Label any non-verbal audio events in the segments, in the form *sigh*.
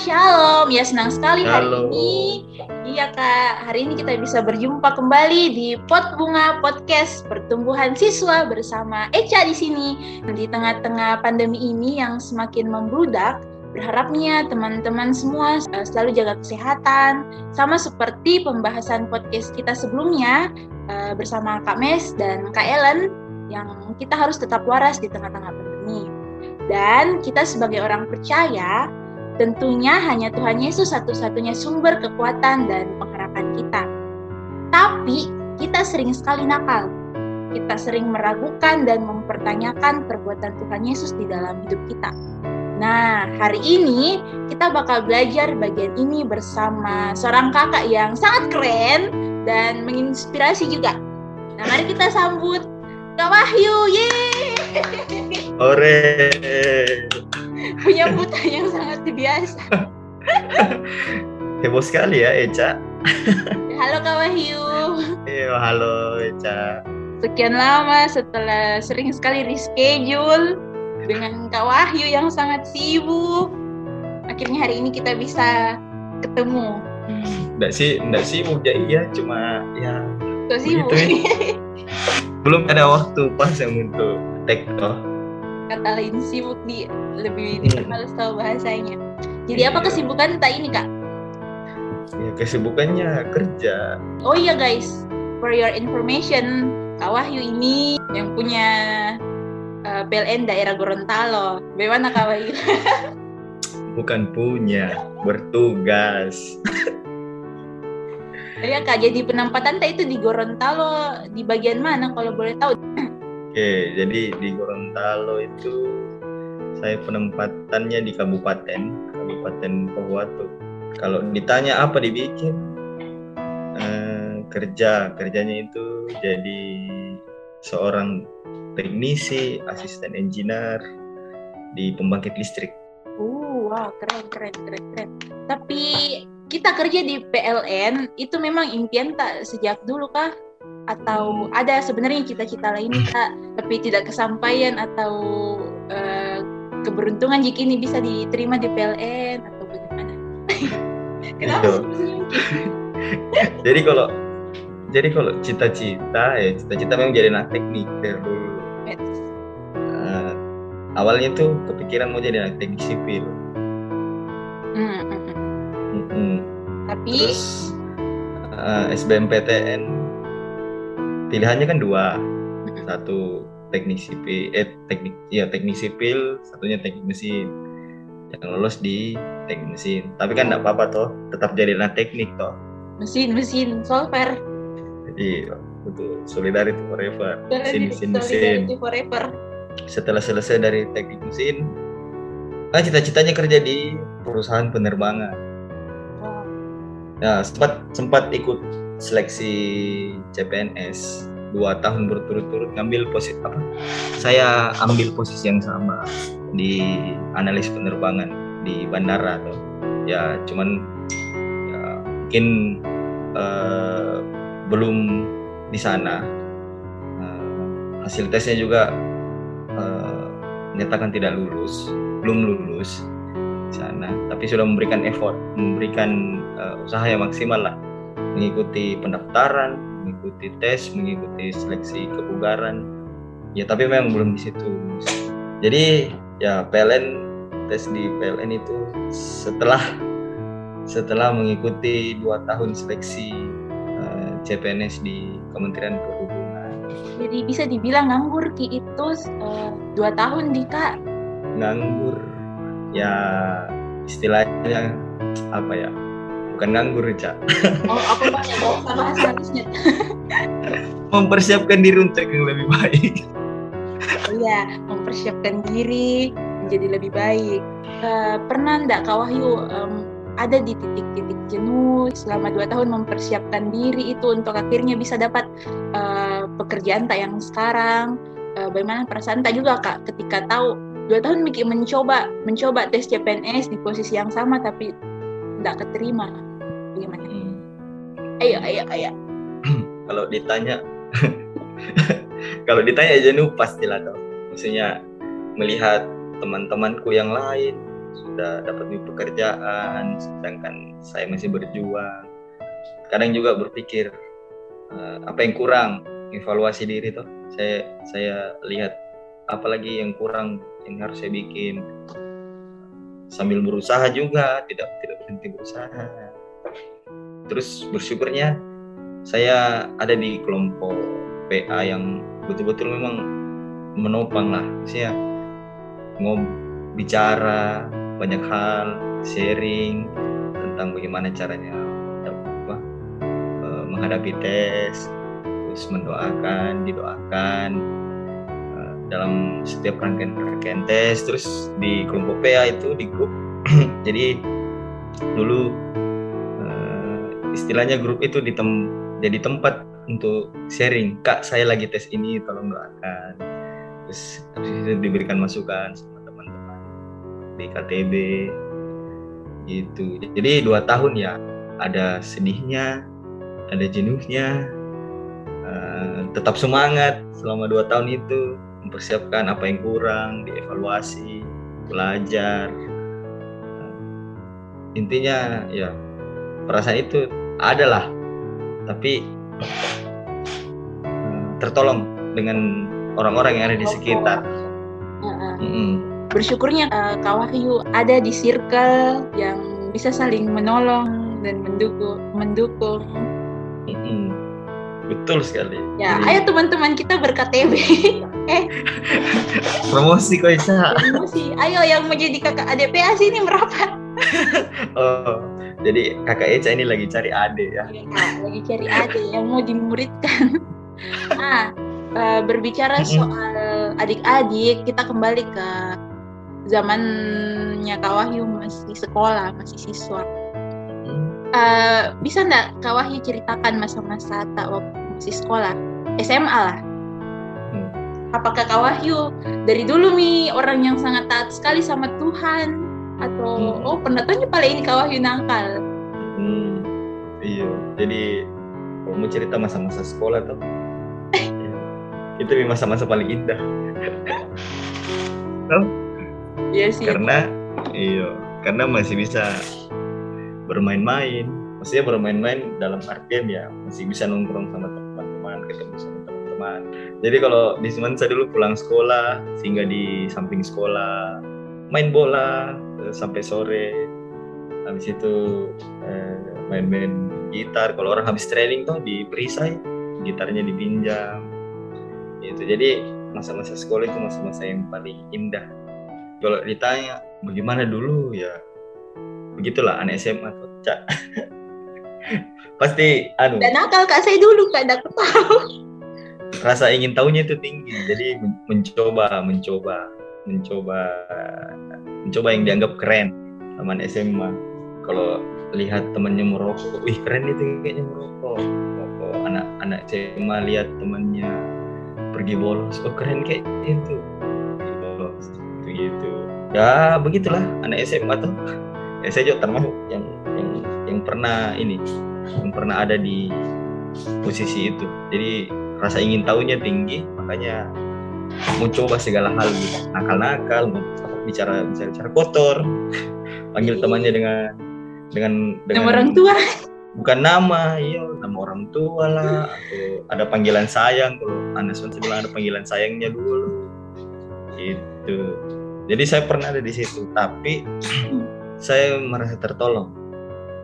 Shalom. Ya senang sekali hari Halo. ini. Iya Kak, hari ini kita bisa berjumpa kembali di Pot Bunga Podcast Pertumbuhan Siswa bersama Eca di sini. Di tengah-tengah pandemi ini yang semakin membludak, berharapnya teman-teman semua eh, selalu jaga kesehatan. Sama seperti pembahasan podcast kita sebelumnya eh, bersama Kak Mes dan Kak Ellen yang kita harus tetap waras di tengah-tengah pandemi. Dan kita sebagai orang percaya Tentunya hanya Tuhan Yesus satu-satunya sumber kekuatan dan pengharapan kita. Tapi kita sering sekali nakal. Kita sering meragukan dan mempertanyakan perbuatan Tuhan Yesus di dalam hidup kita. Nah, hari ini kita bakal belajar bagian ini bersama seorang kakak yang sangat keren dan menginspirasi juga. Nah, mari kita sambut Kak Wahyu. Yeay! Ore. Penyambutan yang sangat biasa. *laughs* Heboh sekali ya Eca. Halo Kak Wahyu. Iya, halo Eca. Sekian lama setelah sering sekali reschedule dengan Kak Wahyu yang sangat sibuk. Akhirnya hari ini kita bisa ketemu. Enggak sih, enggak sibuk ya iya, cuma ya Kok sibuk? Begitu belum ada waktu pas yang untuk take toh. Kata lain sibuk di lebih dikenal tahu bahasanya. Jadi apa Iya. kesibukan tak ini Kak? Ya kesibukannya kerja. Oh iya guys, for your information, Kak Wahyu ini yang punya eh, PLN daerah Gorontalo. Bagaimana Kak Wahyu? *laughs* Bukan punya, bertugas. Iya Kak, jadi penempatan tak itu di Gorontalo di bagian mana kalau boleh tahu? Oke, jadi di Gorontalo itu saya penempatannya di kabupaten, Kabupaten Pohuwatu. Kalau ditanya apa dibikin, eh, kerja, kerjanya itu jadi seorang teknisi, asisten engineer di pembangkit listrik. Uh, wow, keren, keren, keren, keren. Tapi kita kerja di PLN itu memang impian tak sejak dulu kah? Atau ada sebenarnya cita-cita lain tak, tapi tidak kesampaian atau eh, keberuntungan jika ini bisa diterima di PLN atau bagaimana? *laughs* Kenapa senyum? *laughs* Jadi kalau jadi kalau cita-cita ya cita-cita memang jadi anak teknik dari dulu. Eh, awalnya tuh kepikiran mau jadi anak teknik sipil. Hmm, hmm. Mm-mm. Tapi Terus eh, SBMPTN pilihannya kan dua, satu teknik sipil, eh teknik ya teknik sipil, satunya teknik mesin. Yang lolos di teknik mesin. Tapi kan enggak apa-apa toh, tetap jadi anak teknik toh. mesin, mesin, solver. Jadi betul solidarity forever. Mesin mesin mesin. Forever. Setelah selesai dari teknik mesin, kan cita-citanya kerja di perusahaan penerbangan. Wow. Ya, sempat sempat ikut seleksi CPNS dua tahun berturut-turut ngambil posisi apa? Saya ambil posisi yang sama di analis penerbangan di bandara tuh. Ya, cuman ya, mungkin eh, belum di sana. Eh, hasil tesnya juga eh, menyatakan tidak lulus, belum lulus di sana, tapi sudah memberikan effort, memberikan eh, usaha yang maksimal lah, mengikuti pendaftaran, mengikuti tes, mengikuti seleksi kebugaran. Ya tapi memang belum di situ. Jadi ya PLN tes di PLN itu setelah setelah mengikuti dua tahun seleksi eh, CPNS di Kementerian Perhubungan Jadi bisa dibilang nganggur Ki itu eh, dua tahun di Kak. nganggur ya istilahnya apa ya bukan nganggur cak Oh, aku banyak bahasa bahasa harusnya. *laughs* mempersiapkan diri untuk yang lebih baik Iya, mempersiapkan diri menjadi lebih baik. Eh, pernah ndak Kak Wahyu em, ada di titik-titik jenuh selama dua tahun mempersiapkan diri itu untuk akhirnya bisa dapat eh, pekerjaan tak yang sekarang. Eh, bagaimana perasaan tak juga Kak ketika tahu dua tahun mikir mencoba mencoba tes CPNS di posisi yang sama tapi tidak keterima. Bagaimana? Ayo, ayo, ayo. *clears throat* kalau ditanya *laughs* kalau ditanya jenuh pastilah dong. Maksudnya melihat teman-temanku yang lain sudah dapat pekerjaan sedangkan saya masih berjuang. Kadang juga berpikir uh, apa yang kurang evaluasi diri tuh saya saya lihat apalagi yang kurang yang harus saya bikin. Sambil berusaha juga tidak tidak berhenti berusaha terus bersyukurnya saya ada di kelompok PA yang betul-betul memang menopang lah. Saya ngob bicara banyak hal sharing tentang bagaimana caranya apa, eh, menghadapi tes terus mendoakan didoakan uh, dalam setiap rangkaian-rangkaian tes. Terus di kelompok PA itu di grup *clears throat* jadi dulu istilahnya grup itu di tem jadi tempat untuk sharing kak saya lagi tes ini tolong doakan. Terus habis itu diberikan masukan sama teman-teman di KTB gitu. Jadi dua tahun ya ada sedihnya ada jenuhnya Eh, tetap semangat selama dua tahun itu mempersiapkan apa yang kurang dievaluasi belajar. Uh, intinya ya perasaan itu adalah tapi uh, tertolong dengan orang-orang yang ada di sekitar uh, bersyukurnya uh, Kak Wahyu ada di circle yang bisa saling menolong dan mendukung mendukung Betul sekali. Ya, Jadi... ayo teman-teman kita berKTB. *laughs* eh. Promosi kok Isa. Promosi. Ayo yang mau jadi kakak ADPA sini merapat. *laughs* oh, jadi kakak Eca ini lagi cari adik ya. ya lagi cari adik yang mau dimuridkan. *laughs* nah, uh, berbicara soal adik-adik, kita kembali ke zamannya Kak Wahyu masih sekolah, masih siswa. Uh, bisa nggak Kak Wahyu ceritakan masa-masa tak waktu masih sekolah SMA lah hmm. apakah Kak Wahyu dari dulu nih orang yang sangat taat sekali sama Tuhan atau hmm. oh pendatangnya paling ini Kak Wahyu nangkal hmm. iya jadi kalau mau cerita masa-masa sekolah tuh *laughs* itu masa-masa paling indah *laughs* Iya sih. Karena iya, karena masih bisa bermain-main. Maksudnya bermain-main dalam artian ya masih bisa nongkrong sama teman ketemu sama teman-teman jadi kalau di Semansa dulu pulang sekolah sehingga di samping sekolah main bola sampai sore. Habis itu eh, main-main gitar. Kalau orang habis training tuh di perisai gitarnya dipinjam. Itu jadi masa-masa sekolah itu masa-masa yang paling indah. Kalau ditanya bagaimana dulu? Ya begitulah anak SMA tuh. Cak *laughs* pasti anu. Dan nakal kak saya dulu kak tidak tahu rasa ingin tahunya itu tinggi. Jadi mencoba mencoba mencoba mencoba yang dianggap keren teman SMA kalau lihat temannya merokok wih keren itu kayaknya merokok. Merokok anak anak SMA lihat temannya pergi bolos oh keren kayak itu. Bolos gitu gitu ya begitulah anak SMA tuh. Ya saya juga termasuk yang yang yang pernah ini yang pernah ada di posisi itu. Jadi rasa ingin tahunya tinggi makanya mau coba segala hal gitu nakal-nakal bicara bicara bicara kotor *laughs* panggil iya. temannya dengan dengan dengan nama orang tua bukan nama iya nama orang tua lah atau ada panggilan sayang kalau Swansi bilang ada panggilan sayangnya dulu itu jadi saya pernah ada di situ tapi *clears throat* saya merasa tertolong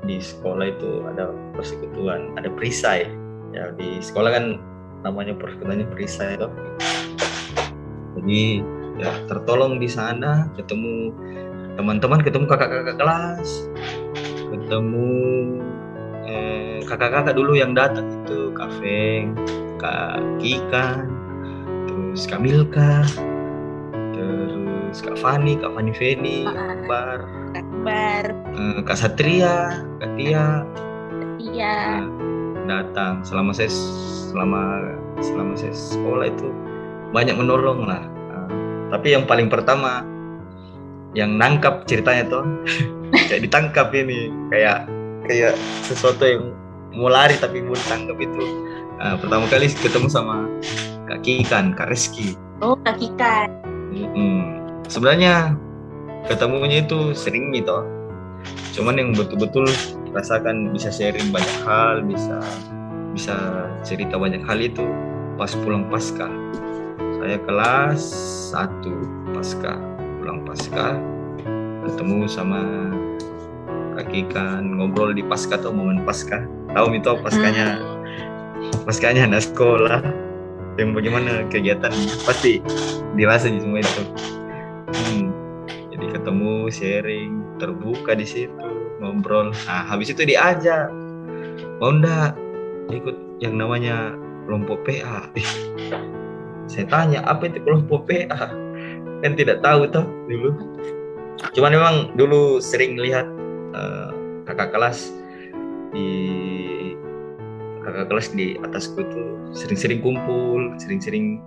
di sekolah itu ada persekutuan, ada perisai. Ya di sekolah kan namanya persekutuannya perisai itu. Jadi ya tertolong di sana, ketemu teman-teman, ketemu kakak-kakak kelas, ketemu eh, kakak-kakak dulu yang datang itu Kak Feng, Kak Kikan, terus Kak Milka, terus Kak Fani, Kak Fani Feni, Bar, Akbar. Uh, Kak Satria Kak Tia. Iya uh, datang selama saya selama selama saya sekolah itu banyak menolong lah. Uh, tapi yang paling pertama yang nangkap ceritanya tuh *laughs* kayak ditangkap ini kayak kayak sesuatu yang mau lari tapi mau ditangkap itu. Uh, pertama kali ketemu sama Kak Kikan Kak Rizky. Oh Kak Kikan. Mm -hmm. sebenarnya ketemunya itu sering gitu. Cuman yang betul-betul rasakan bisa sharing banyak hal bisa bisa cerita banyak hal itu pas pulang pasca saya kelas 1 pasca pulang pasca ketemu sama kaki kan ngobrol di pasca atau momen pasca. Tahu itu paskanya paskanya anak sekolah. Yang bagaimana kegiatan? Pasti dirasa di semua itu. Hmm, jadi ketemu sharing terbuka di situ ngobrol. Nah habis itu diajak. Mau ndak ikut yang namanya kelompok PA Ih, saya tanya apa itu kelompok PA *laughs* kan tidak tahu toh dulu cuman memang dulu sering lihat uh, kakak kelas di kakak kelas di atasku itu sering-sering kumpul, sering-sering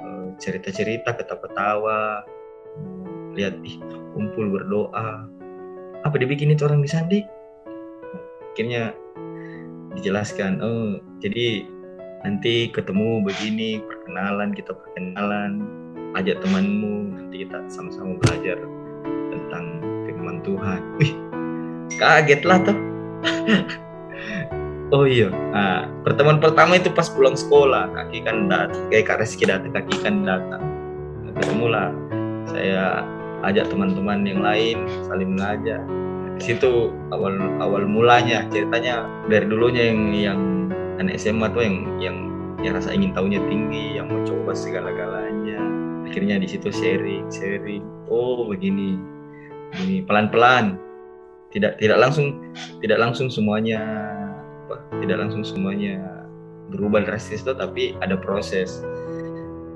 uh, cerita-cerita, ketawa-ketawa, lihat ih kumpul berdoa. Apa dibikin itu orang di sandi? Akhirnya dijelaskan, oh jadi nanti ketemu begini, perkenalan, kita perkenalan, ajak temanmu, nanti kita sama-sama belajar tentang firman Tuhan. Wih, kaget lah tuh. *laughs* Oh iya, nah, pertemuan pertama itu pas pulang sekolah, kaki kan datang, kayak Kak Reski datang, kaki kan datang. Ketemu lah, saya ajak teman-teman yang lain saling belajar. Di situ awal awal mulanya ceritanya dari dulunya yang yang anak SMA tuh yang yang yang rasa ingin tahunya tinggi, yang mau coba segala-galanya. Akhirnya di situ sharing, sharing. Oh begini, begini pelan-pelan, tidak tidak langsung tidak langsung semuanya apa tidak langsung semuanya berubah drastis tuh tapi ada proses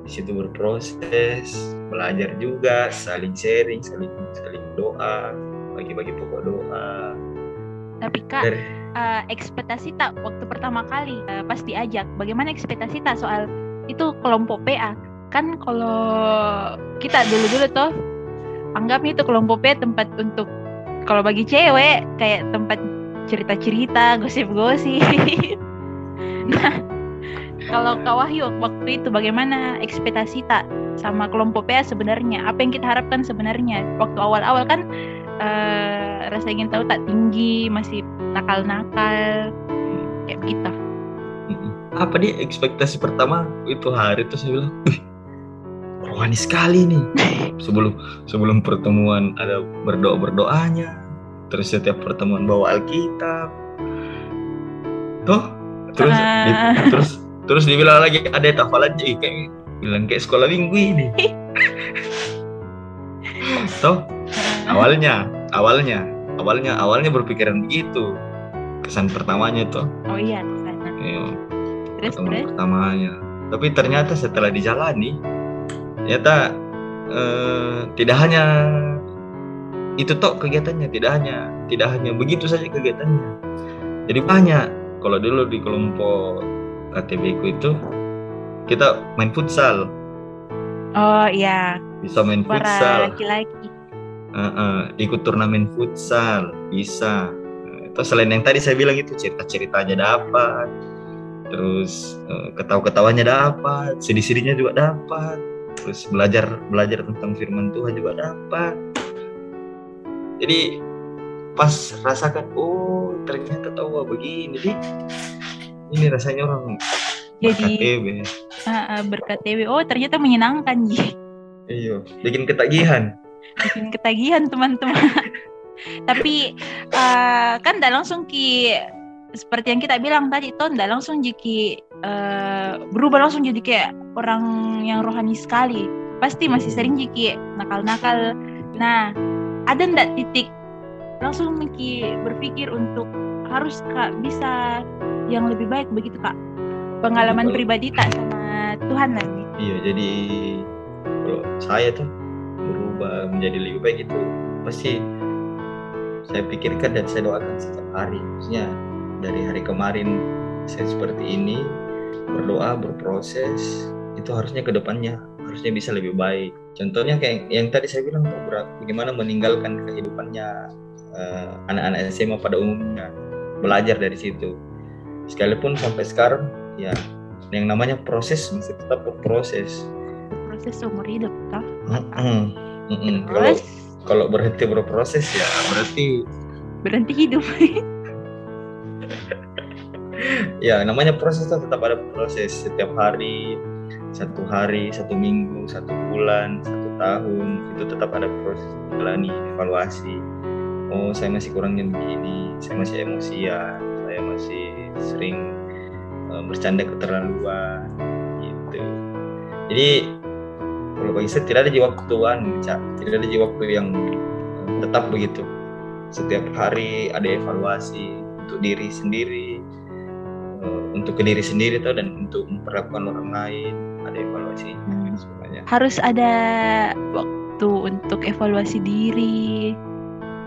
di situ berproses belajar juga saling sharing saling saling doa bagi-bagi pokok doa tapi kak Dari, uh, ekspektasi tak waktu pertama kali uh, pas diajak bagaimana ekspektasi tak soal itu kelompok PA kan kalau kita dulu-dulu tuh anggapnya itu kelompok PA tempat untuk kalau bagi cewek kayak tempat cerita-cerita, gosip-gosip. *laughs* nah, kalau Kak Wahyu waktu itu bagaimana ekspektasi tak sama kelompok PA sebenarnya? Apa yang kita harapkan sebenarnya? Waktu awal-awal kan uh, rasa ingin tahu tak tinggi, masih nakal-nakal kayak begitu. Apa dia ekspektasi pertama itu hari itu saya bilang, rohani sekali nih. *laughs* sebelum sebelum pertemuan ada berdoa berdoanya, terus setiap pertemuan bawa Alkitab tuh terus uh. di, terus terus dibilang lagi ada tafalan jadi kayak bilang kayak sekolah minggu ini *laughs* tuh awalnya awalnya awalnya awalnya berpikiran begitu. Kesan pertamanya tuh. Oh iya iya, terus, terus? pertamanya. Tapi ternyata setelah dijalani ternyata eh, tidak hanya itu toh kegiatannya tidak hanya tidak hanya begitu saja kegiatannya. Jadi banyak. Kalau dulu di kelompok KTB ku itu kita main futsal. Oh iya. Bisa main Para futsal. laki-laki uh, uh, ikut turnamen futsal bisa. Itu selain yang tadi saya bilang itu cerita-ceritanya dapat. Terus uh, ketawa-ketawanya dapat sedih-sedihnya juga dapat. Terus belajar belajar tentang firman Tuhan juga dapat. Jadi pas rasakan oh ternyata tahu begini. Jadi ini rasanya orang jadi berkat TV uh, oh ternyata menyenangkan iya bikin ketagihan bikin ketagihan teman-teman. *laughs* Tapi uh, kan tidak langsung ki seperti yang kita bilang tadi itu tidak langsung jadi uh, berubah langsung jadi kayak orang yang rohani sekali. Pasti masih sering jadi nakal-nakal. Nah ada ndak titik langsung Miki berpikir untuk harus kak bisa yang lebih baik begitu kak? Pengalaman Betul. pribadi tak sama Tuhan lagi iya jadi kalau saya tuh berubah menjadi lebih baik itu pasti saya pikirkan dan saya doakan setiap hari. Maksudnya dari hari kemarin saya seperti ini berdoa berproses itu harusnya ke depannya harusnya bisa lebih baik. Contohnya kayak yang tadi saya bilang tuh bagaimana meninggalkan kehidupannya uh, anak-anak SMA pada umumnya belajar dari situ. Sekalipun sampai sekarang ya yang namanya proses masih tetap berproses. Proses umur hidup toh mm -mm. Mm -mm. kalau kalau berhenti berproses ya berarti berhenti hidup *laughs* ya namanya proses itu tetap ada proses setiap hari satu hari satu minggu satu bulan satu tahun itu tetap ada proses menjalani evaluasi oh saya masih kurangnya begini saya masih emosian saya masih sering uh, bercanda keterlaluan gitu jadi saya tidak ada di waktuan tidak ada di waktu yang uh, tetap begitu. Setiap hari ada evaluasi untuk diri sendiri uh, untuk ke diri sendiri tuh dan untuk memperlakukan orang lain. Ada evaluasi semuanya harus ada waktu untuk evaluasi diri.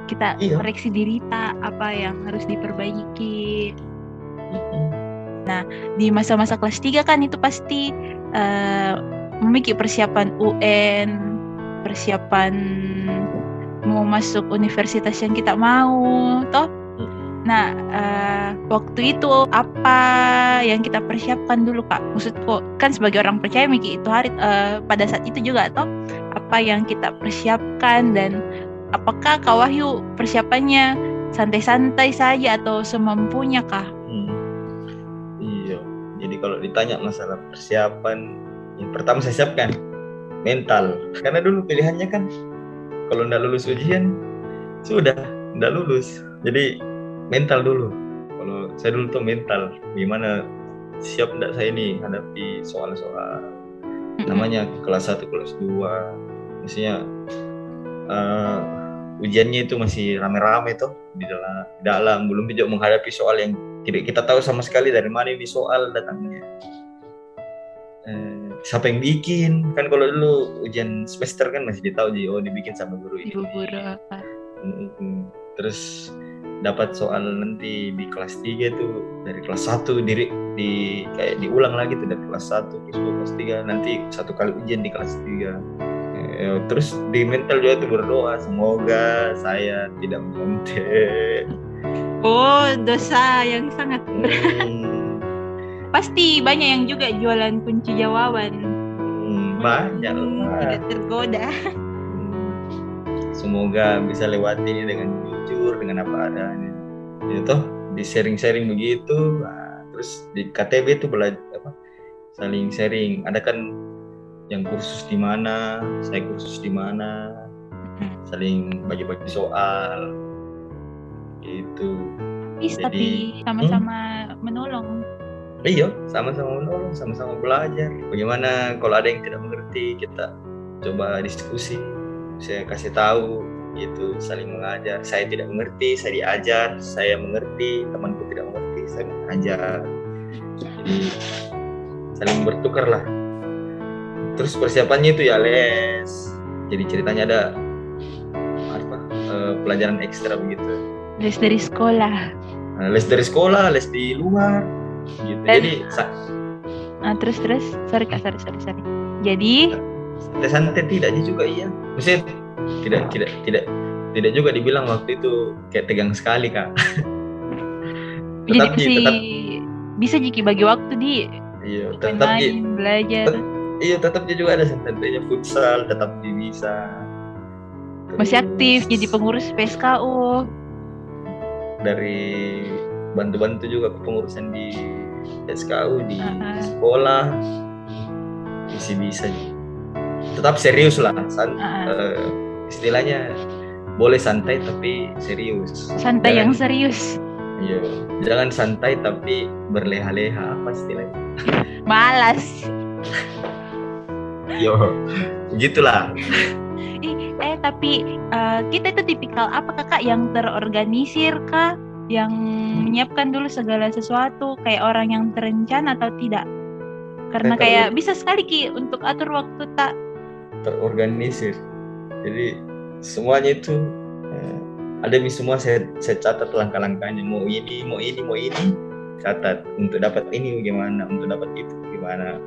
Kita iya. koreksi diri tak apa yang harus diperbaiki. Nah di masa-masa kelas 3 kan itu pasti uh, memiliki persiapan UN persiapan mau masuk universitas yang kita mau toh Nah, uh, waktu itu apa yang kita persiapkan dulu, Kak? Maksudku kan sebagai orang percaya Miki itu hari uh, pada saat itu juga toh apa yang kita persiapkan dan apakah Kak Wahyu persiapannya santai-santai saja atau semampunya kah? Hmm. Iya. Jadi kalau ditanya masalah persiapan, yang pertama saya siapkan mental. Karena dulu pilihannya kan kalau nggak lulus ujian sudah nggak lulus. Jadi mental dulu. Kalau saya dulu tuh mental gimana siap enggak saya ini hadapi soal-soal. Namanya kelas 1 kelas 2 maksudnya uh, ujiannya itu masih rame-rame tuh di dalam di dalam. Belum juga menghadapi soal yang tidak kita tahu sama sekali dari mana ini soal datangnya siapa yang bikin? Kan kalau dulu ujian semester kan masih ditahu jadi oh dibikin sama guru ini. Guru apa terus dapat soal nanti di kelas 3 itu dari kelas 1 diri di kayak diulang lagi tuh dari kelas 1 kelas 2 kelas 3 nanti satu kali ujian di kelas 3 ya, terus di mental juga tuh berdoa semoga saya tidak mengontek. Oh dosa yang sangat. Hmm. Pasti banyak yang juga jualan kunci jawaban. Hmm, banyak. hmm, tidak tergoda. Hmm. semoga bisa lewati ini dengan jujur dengan apa adanya. Ya toh di sharing-sharing begitu nah, terus di KTB itu belajar apa saling sharing ada kan yang kursus di mana saya kursus di mana saling bagi-bagi soal. Itu Is, Jadi, tapi sama-sama hmm? menolong iya sama-sama menolong sama-sama belajar. Bagaimana kalau ada yang tidak mengerti kita coba diskusi. Saya kasih tahu gitu saling mengajar. Saya tidak mengerti saya diajar. Saya mengerti temanku tidak mengerti saya mengajar. Jadi saling bertukar lah terus persiapannya itu ya les. Jadi ceritanya ada apa uh, pelajaran ekstra begitu. Les dari sekolah. Uh, les dari sekolah les di luar gitu. Dan, jadi uh, terus terus. Sorry kak sorry sorry sorry. Jadi santai tidak juga iya. Maksudnya tidak tidak tidak tidak juga dibilang waktu itu kayak tegang sekali kak. *laughs* Tetap jadi tetap bisa jiki bagi waktu di. Iya tetap belajar. Tet, iya tetap juga ada santainya futsal tetap di bisa. Terus, masih aktif jadi pengurus PSKU dari bantu-bantu juga kepengurusan di PSKU di uh -huh. sekolah. Masih bisa tetap serius lah san, uh -huh. uh, istilahnya boleh santai tapi serius. Santai jangan, yang serius. Iya jangan santai tapi berleha-leha apa istilahnya? Malas. Yo gitulah eh tapi uh, kita itu tipikal apa kakak yang terorganisir kah yang menyiapkan dulu segala sesuatu kayak orang yang terencana atau tidak. Karena kayak bisa sekali ki untuk atur waktu tak. terorganisir. Jadi semuanya itu eh, ada di semua saya, saya catat langkah-langkahnya. Mau ini mau ini mau ini catat. Untuk dapat ini bagaimana untuk dapat itu bagaimana.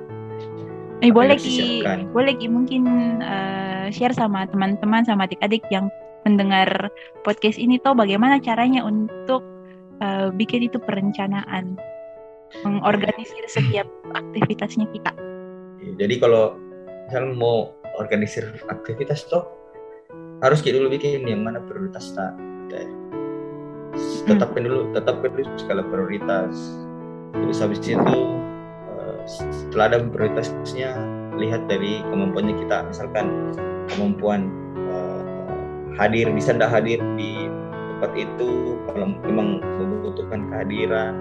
Eh boleh ki. boleh ki mungkin uh, share sama teman-teman sama adik-adik yang mendengar podcast ini tahu bagaimana caranya untuk uh, bikin itu perencanaan. Mengorganisir setiap aktivitasnya kita. Jadi kalau misalnya mau organisir aktivitas toh harus kita dulu bikin yang mana prioritas tak tetapkan dulu tetapkan dulu skala prioritas. Terus habis itu uh, setelah ada prioritasnya lihat dari kemampuannya kita. Misalkan kemampuan hadir bisa tidak hadir di tempat itu kalau memang membutuhkan kehadiran.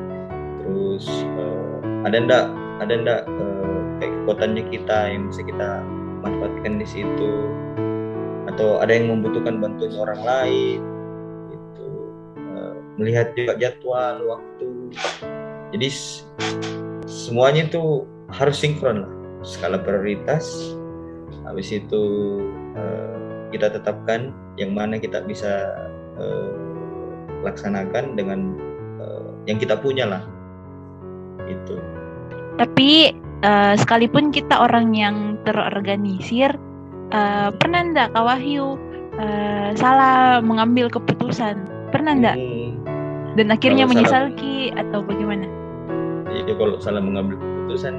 Terus uh, ada ndak ada ndak uh, kayak kekuatannya kita yang bisa kita manfaatkan di situ? Atau ada yang membutuhkan bantuan orang lain? Itu uh, melihat juga jadwal waktu. Jadi semuanya itu harus sinkron lah. Skala prioritas habis itu uh, kita tetapkan yang mana kita bisa uh, laksanakan dengan uh, yang kita punya lah. Itu tapi uh, sekalipun kita orang yang terorganisir uh, pernah enggak Kak Wahyu uh, salah mengambil keputusan? Pernah enggak hmm, dan akhirnya menyesal ki atau bagaimana? Iya kalau salah mengambil keputusan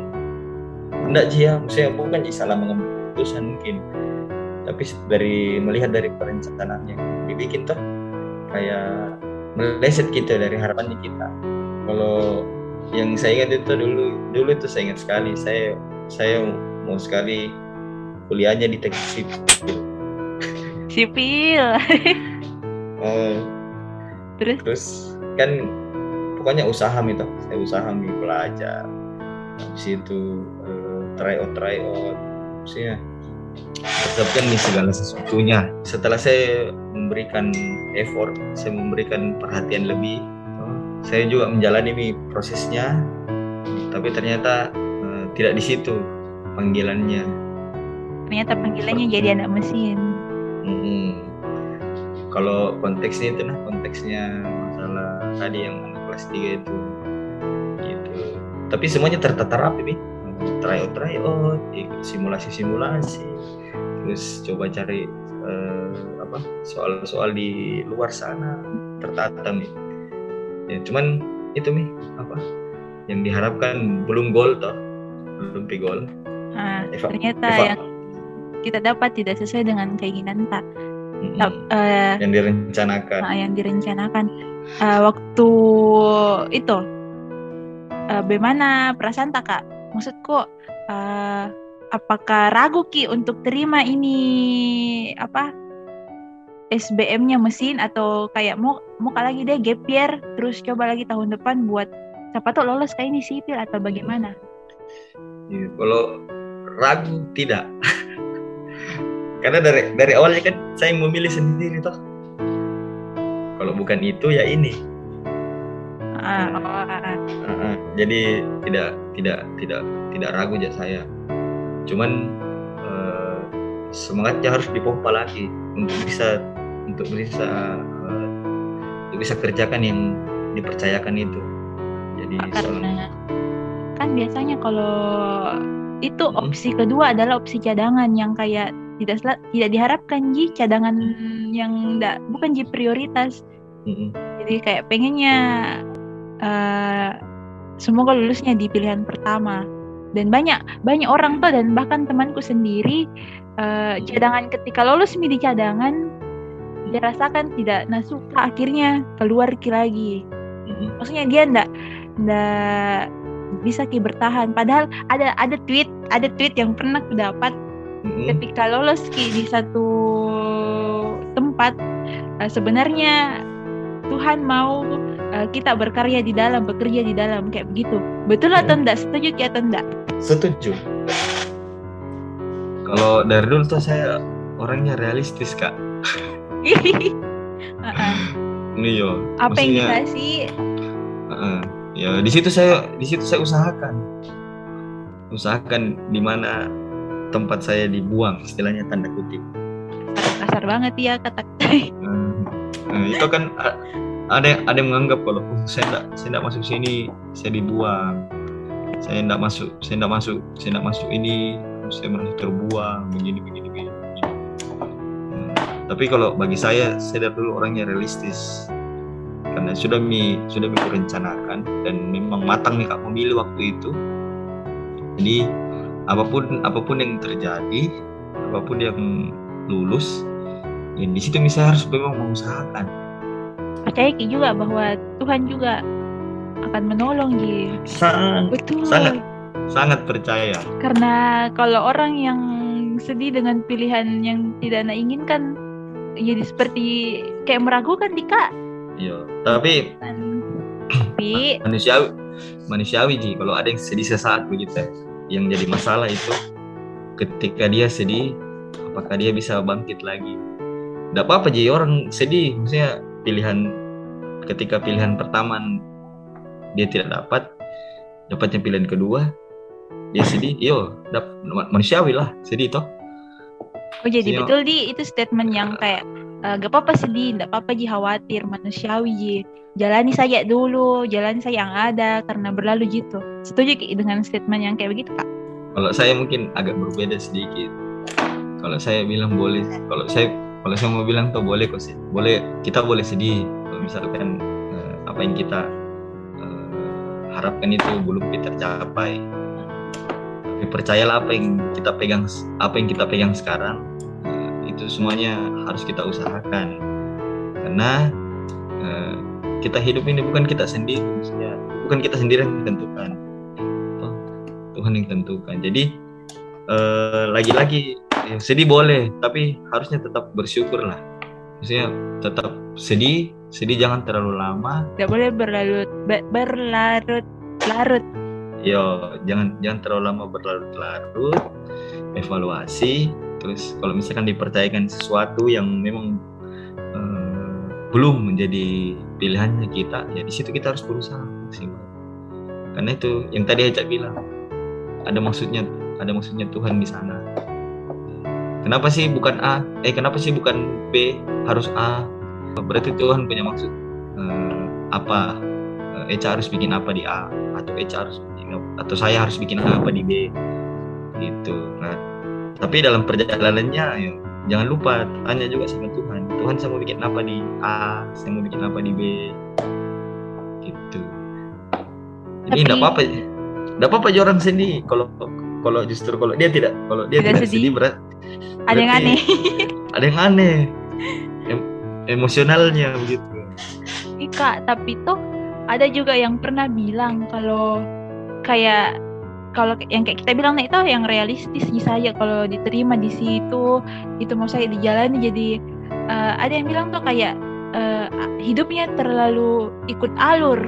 enggak sih ya? Maksudnya bukan salah mengambil keputusan mungkin tapi dari melihat dari perencanaan yang dibikin tuh kayak meleset kita dari harapannya kita. Kalau yang saya ingat itu dulu dulu itu saya ingat sekali. Saya saya mau sekali kuliahnya di teknik sipil. Sipil. Oh *laughs* terus? terus kan pokoknya usaha itu saya usaha mi belajar. Habis itu uh, try out try out. Maksudnya tetapkan nih segala sesuatunya. Setelah saya memberikan effort saya memberikan perhatian lebih saya juga menjalani nih prosesnya. Tapi ternyata uh, tidak di situ panggilannya. Ternyata panggilannya jadi anak mesin. Hmm. kalau konteksnya itu nah konteksnya masalah tadi yang anak kelas 3 itu. Gitu. Tapi semuanya tertata rapi nih tryout tryout ikut simulasi simulasi terus coba cari uh, apa soal-soal di luar sana tertata nih ya cuman itu nih apa yang diharapkan belum gol toh belum pi gol ah, Eva, ternyata Eva. yang kita dapat tidak sesuai dengan keinginan tak hmm, uh, yang direncanakan. uh, yang direncanakan. Uh, waktu itu uh, bagaimana perasaan tak kak maksudku uh, apakah ragu ki untuk terima ini apa SBM-nya mesin atau kayak mau mau lagi deh gap year terus coba lagi tahun depan buat siapa tuh lolos kayak ini sipil atau bagaimana? Ya, kalau ragu tidak. *laughs* Karena dari dari awalnya kan saya memilih sendiri toh. Kalau bukan itu ya ini. Ah, oh, ah, ah. Uh, uh, jadi tidak tidak tidak tidak ragu ya saya. Cuman uh, semangatnya harus dipompa lagi untuk bisa untuk bisa uh, untuk bisa kerjakan yang dipercayakan itu jadi karena kan biasanya kalau itu hmm. opsi kedua adalah opsi cadangan yang kayak tidak tidak diharapkan ji cadangan yang enggak bukan ji prioritas hmm. jadi kayak pengennya uh, semoga lulusnya di pilihan pertama. Dan banyak banyak orang tuh dan bahkan temanku sendiri uh, cadangan ketika lolos mi di cadangan dia rasakan tidak nah suka akhirnya keluar ki lagi. Maksudnya dia ndak ndak bisa ki bertahan. Padahal ada ada tweet ada tweet yang pernah aku dapat mm-hmm. ketika lolos ki di satu tempat uh, sebenarnya Tuhan mau uh, kita berkarya di dalam bekerja di dalam kayak begitu betul atau enggak setuju ki atau enggak setuju kalau dari dulu tuh saya orangnya realistis kak *laughs* Iya. Apa yang dikasih? Uh, ya di situ saya di situ saya usahakan, usahakan di mana tempat saya dibuang, istilahnya tanda kutip. Kasar banget ya kata. uh, uh, itu kan ada ada yang menganggap kalau oh, saya tidak saya tidak masuk sini saya dibuang. Saya tidak masuk saya tidak masuk saya tidak masuk ini saya merasa terbuang begini begini begini. Tapi kalau bagi saya saya dari dulu orangnya realistis. Karena sudah mi sudah mi rencanakan dan memang matang nih kak memilih waktu itu. Jadi apa pun apa pun yang terjadi apa pun yang lulus ya di situ misalnya harus memang mengusahakan percaya Ki juga bahwa Tuhan juga akan menolong Ji sangat. Betul. Sangat. Sangat percaya. Karena kalau orang yang sedih dengan pilihan yang tidak anda inginkan jadi seperti kayak meragukan di kak. Iya tapi tapi *clears throat* manusiawi manusiawi ji kalau ada yang sedih sesaat begitu yang jadi masalah itu ketika dia sedih apakah dia bisa bangkit lagi? Tidak apa-apa ji orang sedih maksudnya pilihan ketika pilihan pertama dia tidak dapat dapatnya pilihan kedua dia sedih iyo dap, manusiawi lah sedih toh. Oh jadi Iya. betul di. Itu statement yang kayak eh, gak apa-apa sedih gak apa-apa ji khawatir manusiawi ji. Jalani saja dulu jalani saja yang ada karena berlalu gitu setuju dengan statement yang kayak begitu kak? Kalau saya mungkin agak berbeda sedikit. Kalau saya bilang boleh kalau saya kalau saya mau bilang tuh boleh kok sih. Boleh kita boleh sedih. Kalau misalkan eh, apa yang kita eh, harapkan itu belum tercapai. Tapi percayalah apa yang kita pegang apa yang kita pegang sekarang eh, itu semuanya harus kita usahakan. Karena eh, kita hidup ini bukan kita sendiri maksudnya. Bukan kita sendiri yang menentukan Toh, Tuhan yang tentukan. Jadi lagi-lagi ya, sedih boleh tapi harusnya tetap bersyukur lah. Maksudnya tetap sedih sedih jangan terlalu lama. Gak boleh berlarut be- berlarut larut. Yo jangan jangan terlalu lama berlarut-larut evaluasi. Terus kalau misalkan dipercayakan sesuatu yang memang eh, belum menjadi pilihannya kita ya di situ kita harus berusaha maksimal. Karena itu yang tadi Eca bilang ada maksudnya ada maksudnya Tuhan di sana kenapa sih bukan A? Eh kenapa sih bukan B? Harus A. Berarti Tuhan punya maksud eh, apa? Eh, Eca harus bikin apa di A? Atau Eca harus bikin atau saya harus bikin apa di B? Gitu. Nah tapi dalam perjalanannya ya, jangan lupa tanya juga sama Tuhan. Tuhan saya mau bikin apa di A? Saya mau bikin apa di B? Gitu. Jadi Tapi- tidak apa-apa. Tidak apa-apa orang sedih kalau kalau justru kalau dia tidak kalau dia Tidak tidak, sedih. sedih berat ada yang aneh ada yang aneh Em- emosionalnya begitu Ih, Kak, tapi tuh ada juga yang pernah bilang kalau kayak kalau yang kayak kita bilang nah, itu yang realistis sih saya kalau diterima di situ itu mau saya dijalani jadi eh, ada yang bilang tuh kayak eh, hidupnya terlalu ikut alur.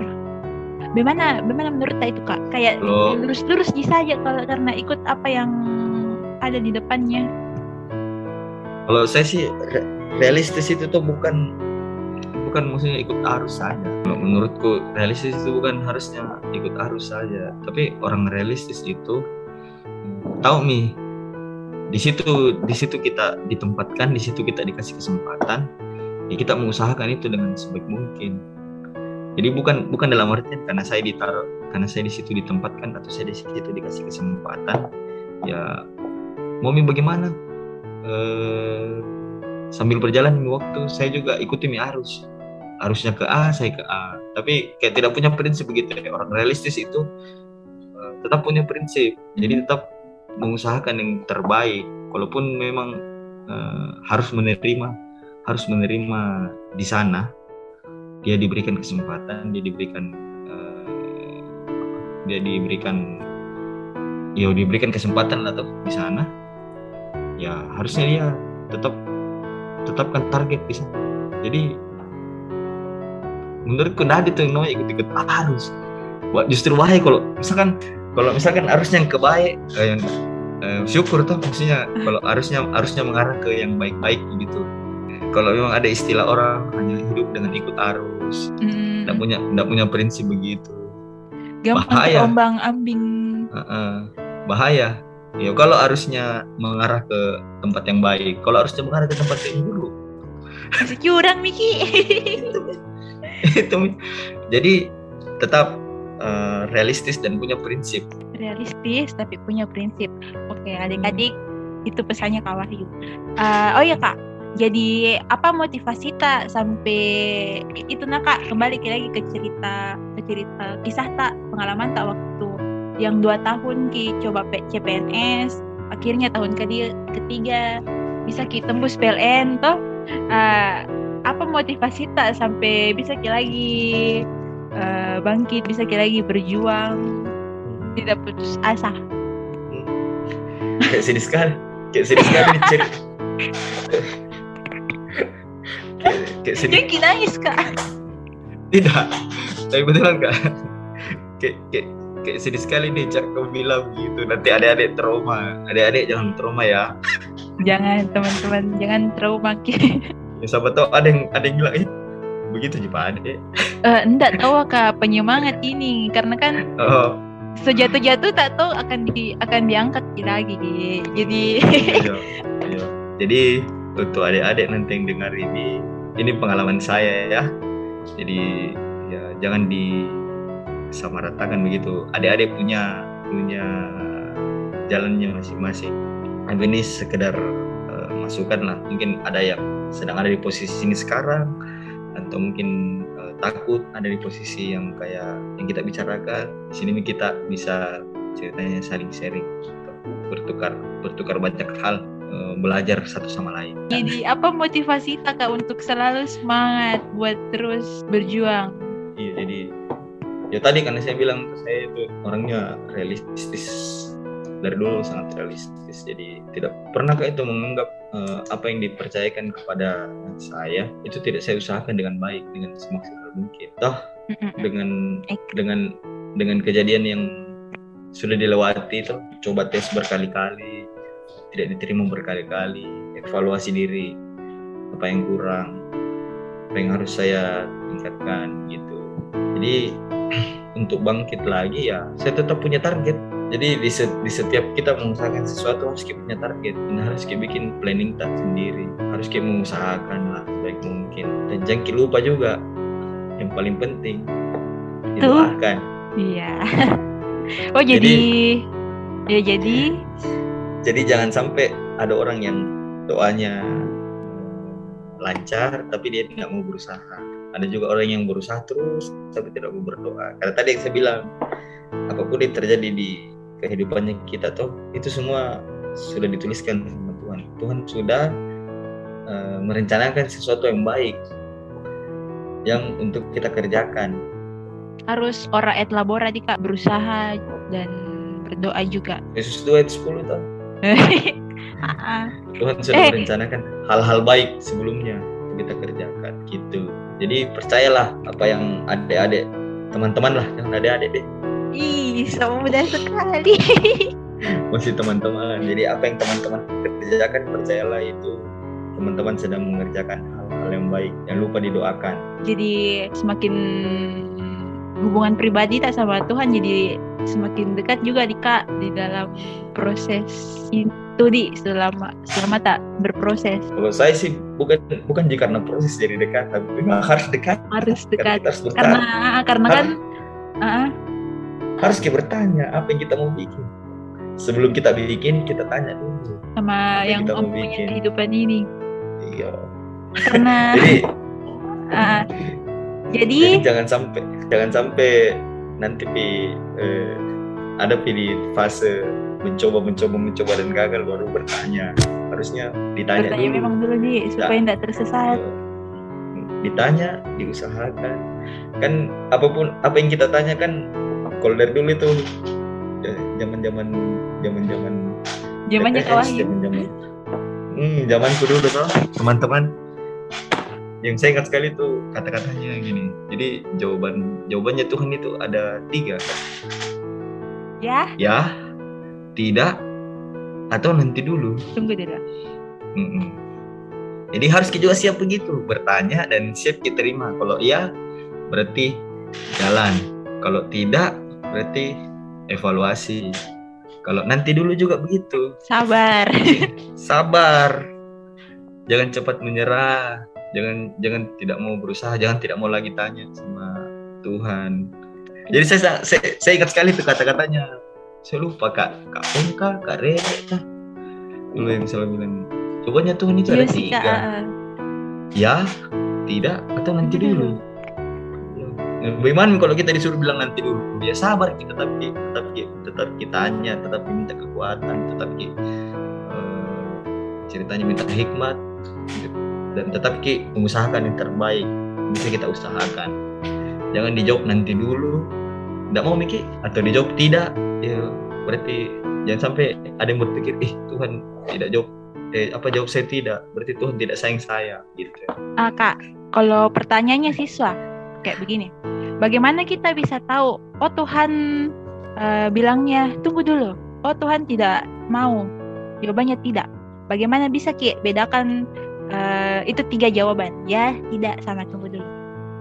Bagaimana bagaimana menurut Kak itu Kak? Kayak lurus-lurus di saja kalau karena ikut apa yang ada di depannya. Kalau saya sih re- realistis itu tuh bukan bukan maksudnya ikut arus saja. Menurutku realistis itu bukan harusnya ikut arus saja, tapi orang realistis itu tahu nih di situ di situ kita ditempatkan, di situ kita dikasih kesempatan, ya kita mengusahakan itu dengan sebaik mungkin. Jadi bukan bukan dalam artian karena saya ditaruh karena saya di situ ditempatkan atau saya di situ dikasih kesempatan, ya mau mi bagaimana eh, sambil berjalan mi waktu saya juga ikuti mi arus. Arusnya ke A saya ke A. Tapi kayak tidak punya prinsip begitu ya. Orang realistis itu eh, tetap punya prinsip. Jadi tetap mengusahakan yang terbaik. Walaupun memang eh, harus menerima harus menerima di sana. Dia diberikan kesempatan dia diberikan eh, dia diberikan ya diberikan kesempatan atau di sana ya harusnya dia tetap tetapkan target di sana jadi menurutku nah itu yang namanya ikut-ikut arus justru bahaya kalau misalkan kalau misalkan arusnya yang kebaik eh, yang eh, syukur tuh maksudnya kalau arusnya arusnya mengarah ke yang baik-baik gitu kalau memang ada istilah orang hanya hidup dengan ikut arus tidak punya tidak punya prinsip begitu gampang bahaya. ambing. Heeh. bahaya ya kalau arusnya mengarah ke tempat yang baik kalau arusnya mengarah ke tempat yang buruk curang Miki. *laughs* itu jadi tetap eh, realistis dan punya prinsip realistis tapi punya prinsip. Oke, adik-adik itu pesannya Kak Wahyu. Eh, oh ya Kak, jadi apa motivasi tak sampai itu nak Kak kembali ke lagi ke cerita ke cerita kisah tak pengalaman tak waktu yang dua tahun ki coba CPNS akhirnya tahun ketiga, ketiga bisa ki tembus PLN toh uh, apa motivasi tak sampai bisa ki lagi uh, bangkit bisa ki lagi berjuang hmm. tidak putus asa. Kayak sedih sekali kayak sedih sekali cerita kayak, kayak sedih Jadi nangis kak. Tidak tapi betulan kak. Kayak, kayak kayak sedih sekali nih cak kau bilang gitu. Nanti adik-adik trauma. Adik-adik jangan trauma ya. Jangan teman-teman. Jangan trauma ya sahabat tau ada yang ada yang bilang eh begitu sih pak adik. Uh, enggak tahu kak. Penyemangat ini. Karena kan oh. sejatuh-jatuh tak tahu akan di akan diangkat lagi jadi iya, iya. jadi untuk adik-adik nanti yang dengar ini ini pengalaman saya ya. Jadi ya jangan di sama ratakan begitu. Adik-adik punya punya jalannya masing-masing. Ini sekedar uh, masukan lah. Mungkin ada yang sedang ada di posisi ini sekarang atau mungkin uh, takut ada di posisi yang kayak yang kita bicarakan di sini kita bisa ceritanya saling sharing bertukar bertukar banyak hal uh, belajar satu sama lain. Jadi apa motivasi kakak untuk selalu semangat buat terus berjuang? Iya jadi ya tadi kan saya bilang saya itu orangnya realistis. Dari dulu sangat realistis jadi tidak pernahkah itu menganggap uh, apa yang dipercayakan kepada saya itu tidak saya usahakan dengan baik dengan semaksimal mungkin. Toh dengan dengan dengan kejadian yang sudah dilewati itu coba tes berkali-kali tidak diterima berkali-kali evaluasi diri apa yang kurang apa yang harus saya tingkatkan gitu jadi *clears throat* untuk bangkit lagi ya saya tetap punya target. Jadi di, di setiap kita mengusahakan sesuatu harus kita punya target. Ini harus kita bikin planning tak sendiri. Harus kita mengusahakan lah sebaik mungkin. Dan jangan lupa juga yang paling penting didoakan. Iya. *laughs* Oh jadi, jadi ya jadi? *laughs* Jadi jangan sampai ada orang yang doanya lancar tapi dia tidak mau berusaha ada juga orang yang berusaha terus tapi tidak mau berdoa. Karena tadi yang saya bilang apa pun yang terjadi di kehidupannya kita tuh itu semua sudah dituliskan sama Tuhan. Tuhan sudah uh, merencanakan sesuatu yang baik yang untuk kita kerjakan. Harus orang et labora kak berusaha dan berdoa juga. Yesus 2 ayat 10 tuh. *laughs* Tuhan sudah eh. merencanakan hal-hal baik sebelumnya kita kerjakan gitu. Jadi percayalah apa yang adik-adik teman-teman lah jangan adik-adik deh. Ih sama mudah sekali. *laughs* Masih teman-teman. Jadi apa yang teman-teman kerjakan percayalah itu. Teman-teman sedang mengerjakan hal-hal yang baik. Jangan lupa didoakan. Jadi semakin hubungan pribadi tak sama Tuhan jadi semakin dekat juga di kak di dalam proses itu di selama selama tak berproses. Kalau saya sih bukan bukan jika karena proses jadi dekat tapi memang harus dekat. Harus dekat harus karena karena kan uh, harus kita bertanya apa yang kita mau bikin. Sebelum kita bikin kita tanya dulu sama yang, yang mempunyai kehidupan ini. Iya. Karena jadi uh, jadi, jadi jangan sampai jangan sampai nanti di eh, ada di fase mencoba mencoba mencoba dan gagal baru bertanya. Harusnya ditanya bertanya dulu. memang dulu nih supaya tidak tersesat. Iya. ditanya diusahakan. Kan apa pun apa yang kita tanya kan kalau dari dulu itu zaman zaman zaman zaman zamannya kawan zaman zaman hmm zamanku dulu tuh teman-teman yang saya ingat sekali tuh kata-katanya gini. Jadi jawaban jawabannya Tuhan itu ada tiga ya? Ya tidak atau nanti dulu. Tunggu dulu. Mm -mm. jadi harus kita juga siap begitu bertanya dan siap kita terima. Kalau iya berarti jalan. Kalau tidak berarti evaluasi. Kalau nanti dulu juga begitu. Sabar. Sabar. Jangan cepat menyerah jangan jangan tidak mau berusaha jangan tidak mau lagi tanya sama Tuhan. Jadi saya saya, saya ingat sekali tuh kata-katanya. Saya lupa kak. Kak Pongka kak Rere kak dulu yang selalu bilang cobanya Tuhan itu ada iya tiga. ya tidak atau nanti dulu. Bagaimana kalau kita disuruh bilang nanti dulu? Ya sabar kita tapi tetap tetap kita tanya, tetap minta kekuatan, tetap uh, ceritanya minta hikmat. Gitu dan tetap ki mengusahakan yang terbaik. Bisa kita usahakan. Jangan dijawab nanti dulu. Tidak mau mikir atau dijawab tidak ya berarti jangan sampai ada yang berpikir ih Tuhan tidak jawab. Eh apa jawab saya tidak? Berarti Tuhan tidak sayang saya gitu. Ah kak kalau pertanyaannya siswa kayak begini. Bagaimana kita bisa tahu oh Tuhan uh, bilangnya tunggu dulu. Oh Tuhan tidak mau. Jawabannya tidak. Bagaimana bisa ki bedakan uh, itu tiga jawaban. Ya tidak sama tunggu dulu.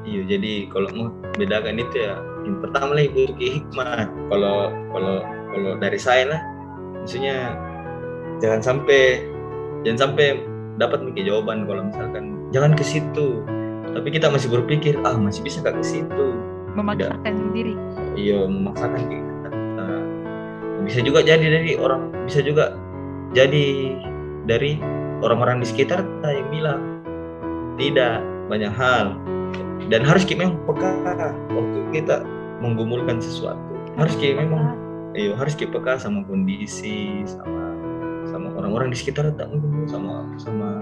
Iya jadi kalau mau bedakan itu ya yang pertama lah ibu hikmah. Kalau kalau kalau dari saya lah maksudnya jangan sampai jangan sampai dapat mikir jawaban kalau misalkan jangan ke situ. Tapi kita masih berpikir ah masih bisa gak ke situ? Memaksakan Tidak. diri. Iya memaksakan diri. Bisa juga jadi dari orang bisa juga jadi dari orang-orang di sekitar kita yang bilang. Tidak banyak hal. Dan harus kita memang peka waktu kita menggumulkan sesuatu. Harus kita memang iyo harus kita peka sama kondisi sama sama orang-orang di sekitar tak sama sama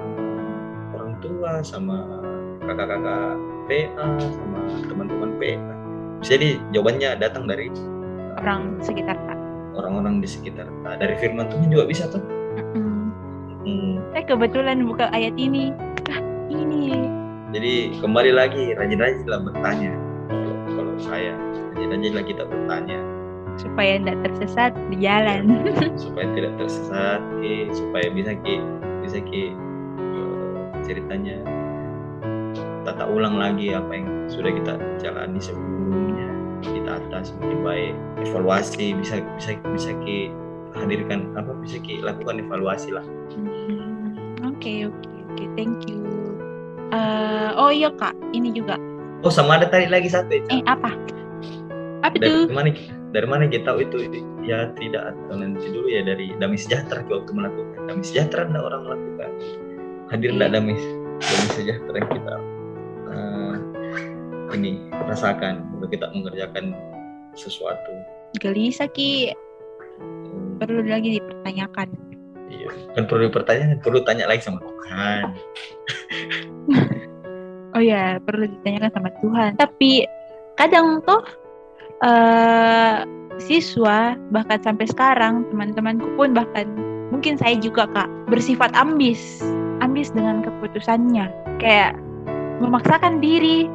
orang tua sama kakak-kakak PA sama teman-teman PA jadi jawabannya datang dari orang sekitar orang-orang di sekitar nah, dari firman Tuhan juga bisa tuh. Mm. Hmm. Saya kebetulan buka ayat ini. Ah ini. Jadi kembali lagi rajin-rajinlah bertanya. Kalau, saya rajin-rajinlah kita bertanya. *laughs* Supaya tidak tersesat di jalan. Supaya tidak tersesat ki supaya bisa ki bisa ki uh, ceritanya tata ulang lagi apa yang sudah kita jalani sebelumnya. Kita atas lebih baik. Evaluasi bisa bisa bisa ki hadirkan apa bisa ki lakukan evaluasi lah. Hmm, oke oke oke. Thank you. Uh, oh iya kak. Ini juga. Oh sama ada tadi lagi satu ya, eh apa? Apa dari tuh mana dari mana kita tahu itu? Ya tidak. Atau nanti dulu ya dari damai sejahtera. Waktu melakukan damai sejahtera tidak orang melakukan. Hadir tidak damai damai sejahtera kita ini rasakan. Untuk kita mengerjakan sesuatu. Gelisah ki. Perlu lagi dipertanyakan. Iya, kan perlu dipertanyakan, perlu tanya lagi sama Tuhan. *laughs* oh ya, perlu ditanyakan sama Tuhan. Tapi kadang tuh uh, siswa bahkan sampai sekarang teman-temanku pun bahkan mungkin saya juga kak bersifat ambis, ambis dengan keputusannya, kayak memaksakan diri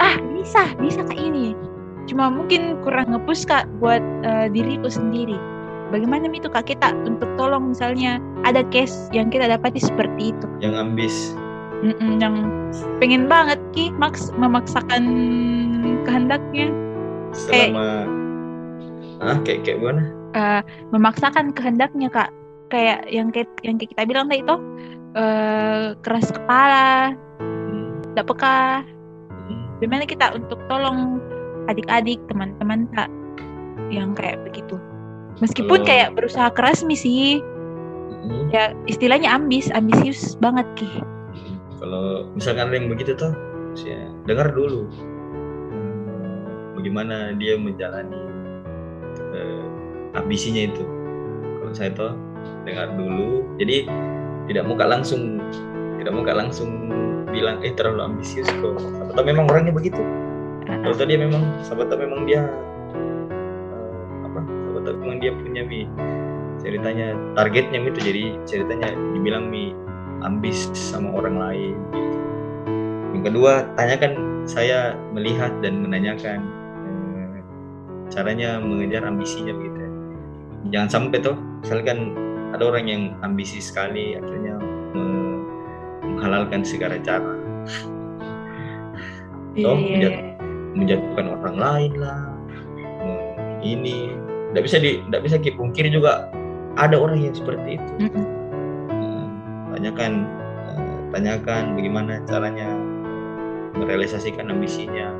ah bisa bisa kayak ini cuma mungkin kurang ngepus kak buat uh, diriku sendiri bagaimana itu kak kita untuk tolong misalnya ada case yang kita dapati seperti itu? Yang ambis. Mm-mm, yang pengen banget ki maks memaksakan kehendaknya. Selama kayak, ah kayak kayak gimana? Uh, memaksakan kehendaknya kak. Kayak yang kayak yang kita bilang tadi itu uh, keras kepala hmm. peka. Bagaimana kita untuk tolong adik-adik, teman-teman tak yang kayak begitu. Meskipun kayak berusaha keras misi, hmm. ya istilahnya ambis, ambisius banget ki. Kalau misalkan ada yang begitu tuh, ya dengar dulu. Bagaimana dia menjalani uh, ambisinya itu. Kalau saya tuh dengar dulu, jadi tidak muka langsung, tidak muka langsung bilang eh terlalu ambisius kok. Siapa tahu memang orangnya begitu. Kalau tadi memang siapa tahu memang dia tahu memang dia punya mi ceritanya targetnya itu jadi ceritanya dibilang mi ambis sama orang lain gitu. yang kedua tanyakan saya melihat dan menanyakan uh, caranya mengejar ambisinya gitu jangan sampai tuh misalkan ada orang yang ambisi sekali akhirnya menghalalkan segala cara toh yeah. menjatuhkan orang lain lah ini tidak bisa di tidak bisa dipungkiri juga ada orang yang seperti itu mm -hmm. tanyakan eh, tanyakan bagaimana caranya merealisasikan ambisinya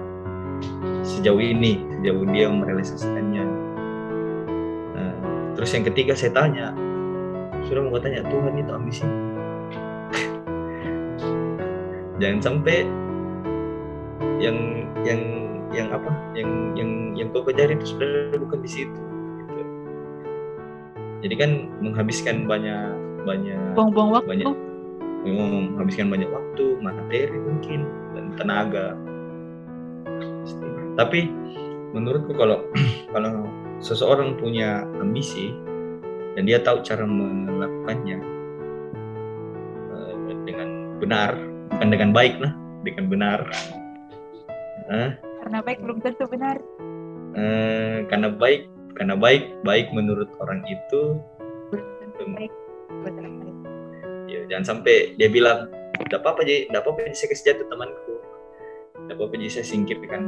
sejauh ini sejauh dia merealisasikannya nah, terus yang ketiga saya tanya sudah mau tanya Tuhan itu ambisi *laughs* jangan sampai yang yang yang apa yang yang yang kau kejar itu sebenarnya bukan di situ. Jadi kan menghabiskan banyak banyak buang-buang waktu. banyak menghabiskan banyak waktu materi mungkin dan tenaga. Tapi menurutku kalau *clears throat* kalau seseorang punya ambisi dan dia tahu cara melakukannya uh, dengan benar bukan dengan baik lah dengan benar. Karena baik belum tentu benar. Uh, karena baik karena baik baik menurut orang itu. Baik ya, jangan sampai dia bilang tidak apa-apa jadi tidak apa-apa jadi saya kasih jatuh temanku. Tidak apa-apa jadi saya singkirkan.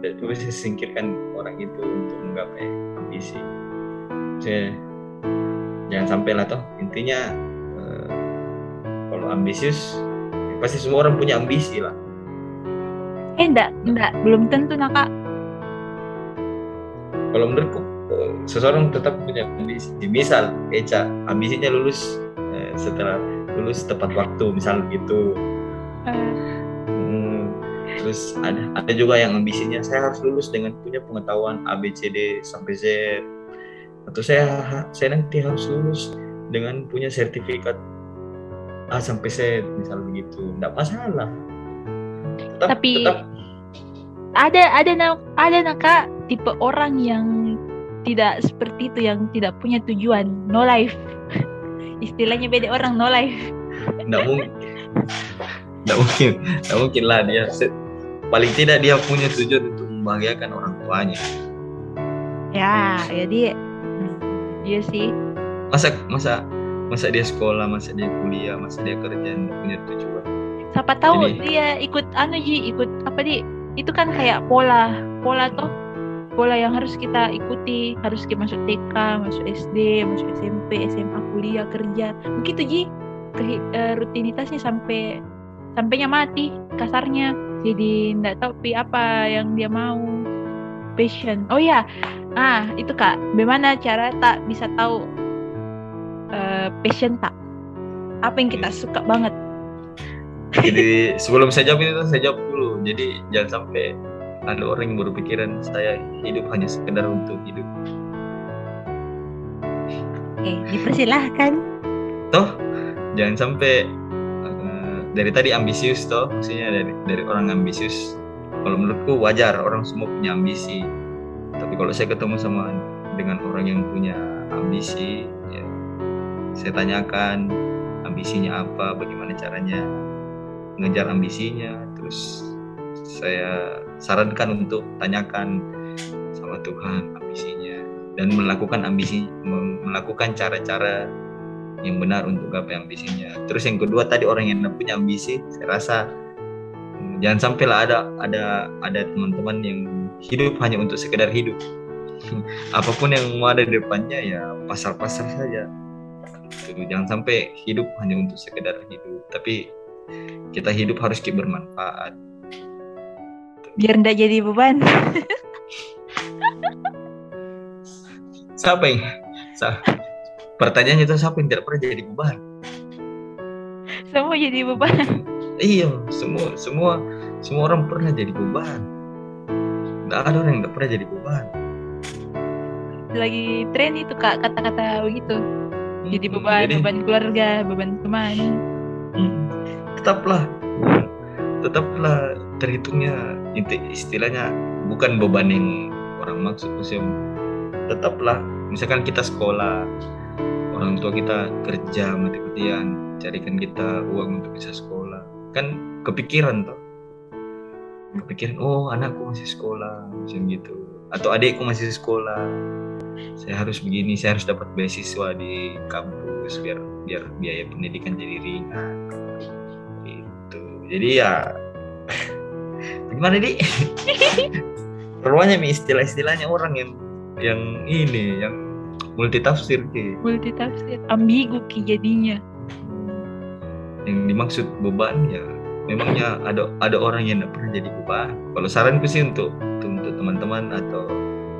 Tidak apa saya singkirkan orang itu untuk menggapai ambisi. Saya jangan sampai lah toh. Intinya eh, kalau ambisius ya pasti semua orang punya ambisi lah. Eh enggak enggak belum tentu nak kak. Kalau menurutku seseorang tetap punya ambisi. Misal Eca ambisinya lulus eh, setelah lulus tepat waktu misal gitu. Hmm, terus ada ada juga yang ambisinya saya harus lulus dengan punya pengetahuan A B C D sampai Z. Atau saya saya nanti harus lulus dengan punya sertifikat A sampai Z misal begitu. Tidak masalah. Tetap, tapi tetap, ada ada ada naka tipe orang yang tidak seperti itu yang tidak punya tujuan. No life. *laughs* Istilahnya beda orang no life. Nggak mungkin nggak mungkin. Nggak mungkin lah dia paling tidak dia punya tujuan untuk membahagiakan orang tuanya. Ya jadi iya sih. Masa masa masa dia sekolah masa dia kuliah masa dia kerja punya tujuan? Siapa tahu Jadi, dia ikut anu ji ikut apa di itu kan kayak pola pola toh pola yang harus kita ikuti harus kita masuk TK masuk SD masuk SMP SMA kuliah kerja. Begitu ji. Ke, uh, rutinitasnya sampai sampainya mati kasarnya. Jadi nggak tahu pi apa yang dia mau. Passion. Oh ya ah itu kak. Bagaimana cara tak bisa tahu uh, passion tak? Apa yang kita suka banget? Jadi sebelum saya jawab itu saya jawab dulu. Jadi jangan sampai ada orang yang berpikiran saya hidup hanya sekedar untuk hidup. Oke, dipersilahkan. Toh, jangan sampai uh, dari tadi ambisius toh, maksudnya dari dari orang ambisius. Kalau menurutku wajar orang semua punya ambisi. Tapi kalau saya ketemu sama dengan orang yang punya ambisi, ya saya tanyakan ambisinya apa, bagaimana caranya mengejar ambisinya, terus saya sarankan untuk tanyakan sama Tuhan ambisinya dan melakukan ambisi melakukan cara-cara yang benar untuk gapai ambisinya. Terus yang kedua tadi orang yang punya ambisi, saya rasa hmm, jangan sampailah ada ada ada teman-teman yang hidup hanya untuk sekedar hidup. *laughs* Apa pun yang mau ada di depannya ya pasar-pasar saja. Jangan sampai hidup hanya untuk sekedar hidup, tapi kita hidup harus bermanfaat biar ndak jadi beban. Siapa yang pertanyaannya itu siapa yang tidak pernah jadi beban? Semua jadi beban. Iya semua semua semua orang pernah jadi beban. Nggak ada orang yang tidak pernah jadi beban. Lagi tren itu kak kata-kata begitu. Jadi hmm, beban jadi, beban keluarga beban teman. Hmm, tetaplah tetaplah terhitungnya istilahnya bukan beban yang orang maksud maksudnya tetaplah misalkan kita sekolah orang tua kita kerja mati-matian carikan kita uang untuk bisa sekolah. Kan kepikiran tuh kepikiran oh anakku masih sekolah macam gitu. Atau adikku masih sekolah. Saya harus begini saya harus dapat beasiswa di kampus biar biar biaya pendidikan jadi ringan. Jadi ya *laughs* gimana di Perluannya *laughs* nih istilah-istilahnya orang yang yang ini yang multi tafsir ki. Multi tafsir ambigu ki jadinya. Yang dimaksud beban ya memangnya ada ada orang yang tidak pernah jadi beban? Kalau saranku sih untuk untuk teman-teman atau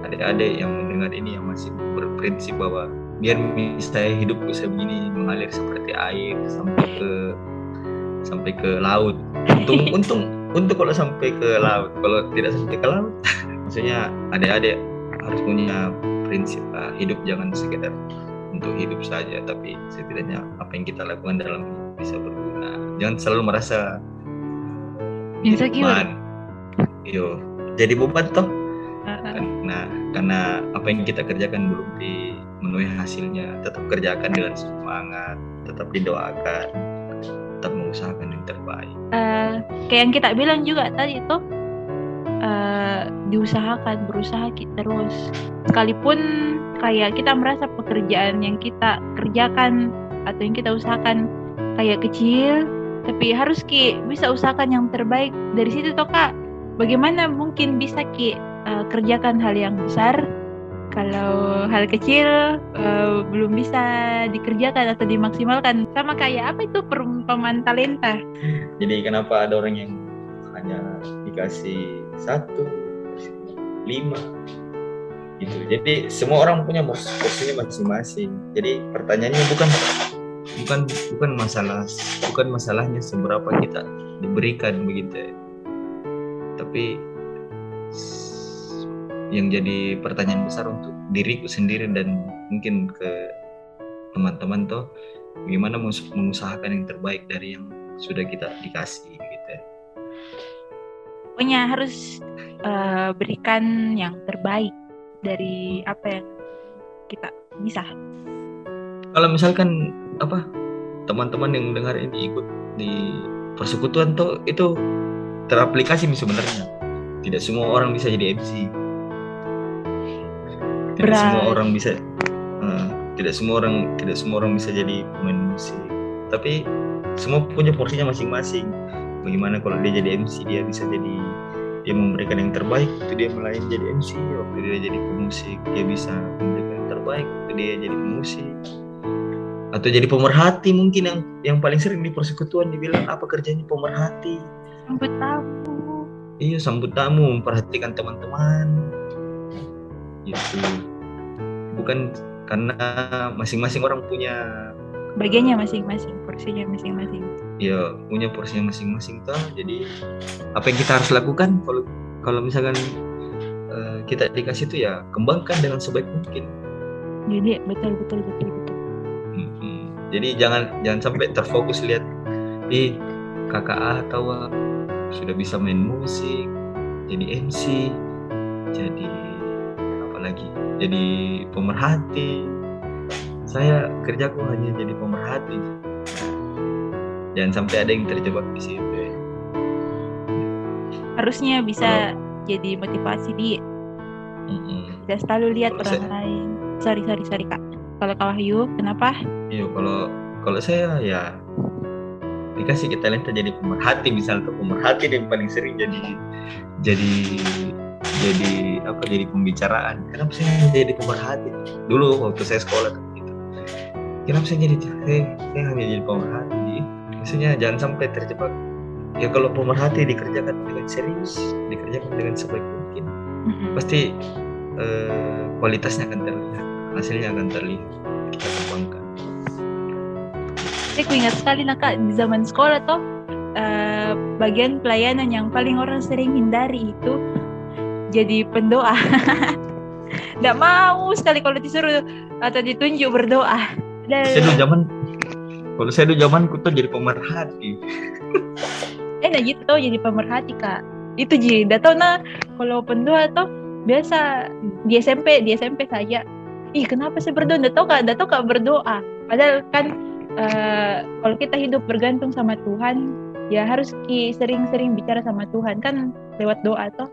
adik-adik yang mendengar ini yang masih berprinsip bahwa biar saya hidup bisa begini mengalir seperti air sampai ke sampai ke laut. Untung untung untuk kalau sampai ke laut kalau tidak sampai ke laut maksudnya adik-adik harus punya prinsip lah hidup jangan sekedar untuk hidup saja tapi setidaknya apa yang kita lakukan dalam bisa berguna. Jangan selalu merasa insecure yo jadi beban toh. Karena karena apa yang kita kerjakan belum dimenuhi hasilnya. Tetap kerjakan dengan semangat tetap didoakan tetap mengusahakan yang terbaik. Uh, kayak yang kita bilang juga tadi itu uh, diusahakan berusaha kita terus. Sekalipun kayak kita merasa pekerjaan yang kita kerjakan atau yang kita usahakan kayak kecil tapi harus ki bisa usahakan yang terbaik. Dari situ toh kak bagaimana mungkin bisa ki uh, kerjakan hal yang besar kalau hal kecil uh, belum bisa dikerjakan atau dimaksimalkan. Sama kayak apa itu perumpamaan talenta? Jadi kenapa ada orang yang hanya dikasih satu lima? Gitu. Jadi semua orang punya porsinya masing-masing. Jadi pertanyaannya bukan bukan bukan masalah bukan masalahnya seberapa kita diberikan begitu ya. tapi yang jadi pertanyaan besar untuk diriku sendiri dan mungkin ke teman-teman tuh bagaimana mengusahakan yang terbaik dari yang sudah kita dikasih gitu ya. Pokoknya harus uh, berikan yang terbaik dari apa yang kita bisa. Kalau misalkan apa teman-teman yang dengar ini ikut di persekutuan tuh itu teraplikasi sebenarnya. Tidak semua orang bisa jadi MC. Tidak semua orang bisa uh, tidak semua orang tidak semua orang bisa jadi pemain musik. Tapi semua punya porsinya masing-masing. Bagaimana kalau dia jadi MC dia bisa jadi dia memberikan yang terbaik itu dia melayani jadi MC waktu dia jadi pemusik dia bisa memberikan yang terbaik waktu dia jadi pemusik atau jadi pemerhati mungkin yang yang paling sering di persekutuan dibilang apa kerjanya pemerhati? Sambut tamu. Iya sambut tamu memperhatikan teman-teman itu bukan karena masing-masing orang punya bagiannya masing-masing porsinya masing-masing. Ya punya porsinya masing-masing tuh jadi apa yang kita harus lakukan kalau kalau misalkan uh, kita dikasih itu ya kembangkan dengan sebaik mungkin. Jadi betul betul betul betul. Hmm, jadi jangan jangan sampai terfokus lihat di kakak A atau sudah bisa main musik jadi MC jadi lagi jadi pemerhati saya kerjaku hanya jadi pemerhati jangan sampai ada yang terjebak di situ ya. harusnya bisa oh. jadi motivasi dia mm-hmm. dan selalu lihat kalau orang saya, lain sorry sorry sorry kak kalau kak Wahyu kenapa iya kalau kalau saya ya dikasih kita talenta jadi pemerhati misalnya atau pemerhati yang paling sering jadi jadi jadi apa jadi pembicaraan. Kenapa saya jadi pemerhati dulu waktu saya sekolah gitu. Kenapa saya jadi saya, saya hanya jadi pemerhati maksudnya jangan sampai terjebak. Ya kalau pemerhati dikerjakan dengan serius dikerjakan dengan sebaik mungkin mm-hmm. pasti uh, kualitasnya akan terlihat hasilnya akan terlihat kita kembangkan. Saya ingat sekali nak di zaman sekolah toh uh, bagian pelayanan yang paling orang sering hindari itu jadi pendoa *laughs* tidak mau sekali kalau disuruh atau ditunjuk berdoa dan zaman kalau saya dulu zamanku tuh jadi pemerhati. eh nah gitu jadi pemerhati kak. Itu jadi, dah tau nah kalau pendoa tuh biasa di SMP di SMP saja. Ih kenapa sih berdoa? Dah tau kak, dah tau kak berdoa. Padahal kan uh, kalau kita hidup bergantung sama Tuhan, ya harus sering-sering bicara sama Tuhan kan lewat doa tuh.